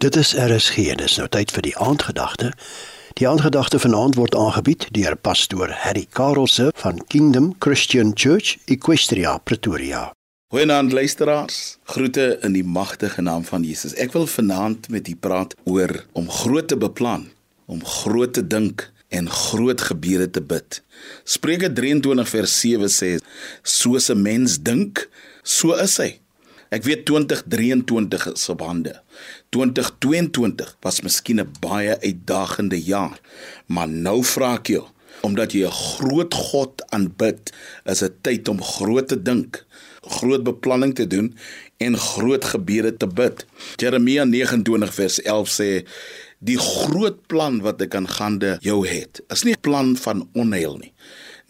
Dit is RSG en dis nou tyd vir die aandgedagte. Die aandgedagte vanaand word aangebied deur pastoor Harry Karelse van Kingdom Christian Church, Equestria, Pretoria. Goeienaand luisteraars. Groete in die magtige naam van Jesus. Ek wil vanaand met u praat oor om groot te beplan, om groot te dink en groot gebede te bid. Spreuke 23 vers 7 sê: "Soos 'n mens dink, so is hy." Ek weet 2023 is op hande. 2022 was miskien 'n baie uitdagende jaar, maar nou vra ek jou, omdat jy 'n groot God aanbid, is dit tyd om groot te dink, groot beplanning te doen en groot gebede te bid. Jeremia 29 vers 11 sê die groot plan wat ek aan gande jou het, is nie 'n plan van onheil nie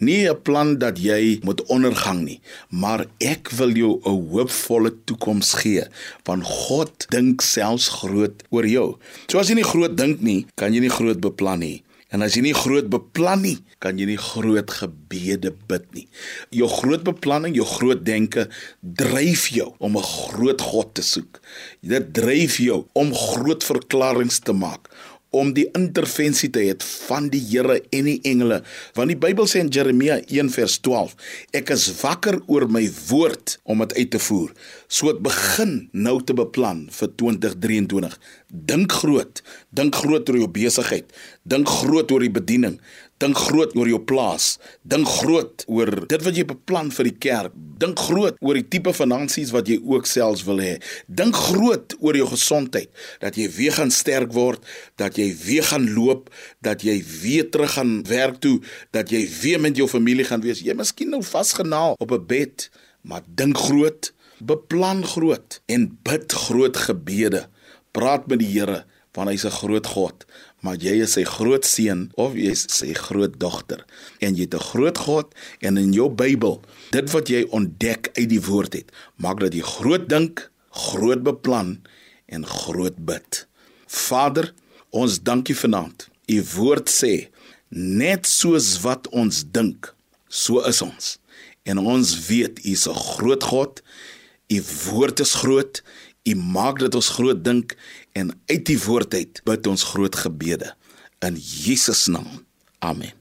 nie 'n plan dat jy moet ondergang nie, maar ek wil jou 'n hoopvolle toekoms gee, want God dink selfs groot oor jou. So as jy nie groot dink nie, kan jy nie groot beplan nie. En as jy nie groot beplan nie, kan jy nie groot gebede bid nie. Jou groot beplanning, jou groot denke dryf jou om 'n groot God te soek. Dit dryf jou om groot verklaringe te maak, om die intervensie te hê van die Here en die engele. Want die Bybel sê in Jeremia 1 vers 12 ek is wakker oor my woord om dit uit te voer. So dit begin nou te beplan vir 2023 dink groot. Dink groot oor jou besigheid. Dink groot oor die bediening Dink groot oor jou plaas. Dink groot oor dit wat jy beplan vir die kerk. Dink groot oor die tipe finansies wat jy ook selfs wil hê. Dink groot oor jou gesondheid, dat jy weer gaan sterk word, dat jy weer gaan loop, dat jy weer terug gaan werk toe, dat jy weer met jou familie gaan wees. Jy miskien nou vasgenaal op 'n bed, maar dink groot, beplan groot en bid groot gebede. Praat met die Here want hy's 'n groot God maar jy is sy groot seun of jy is sy groot dogter en jy het 'n groot God en in jou Bybel dit wat jy ontdek uit die woord het maak dat jy groot dink, groot beplan en groot bid. Vader, ons dankie vanaand. U woord sê net soos wat ons dink, so is ons. En ons weet u is 'n groot God. U woord is groot. U maak dat ons groot dink en uit die woord uit bid ons groot gebede in Jesus naam. Amen.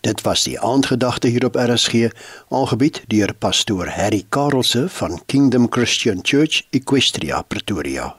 Dit was die aandgedagte hier op RSG, aangebied deur pastoor Harry Karelse van Kingdom Christian Church, Equestria, Pretoria.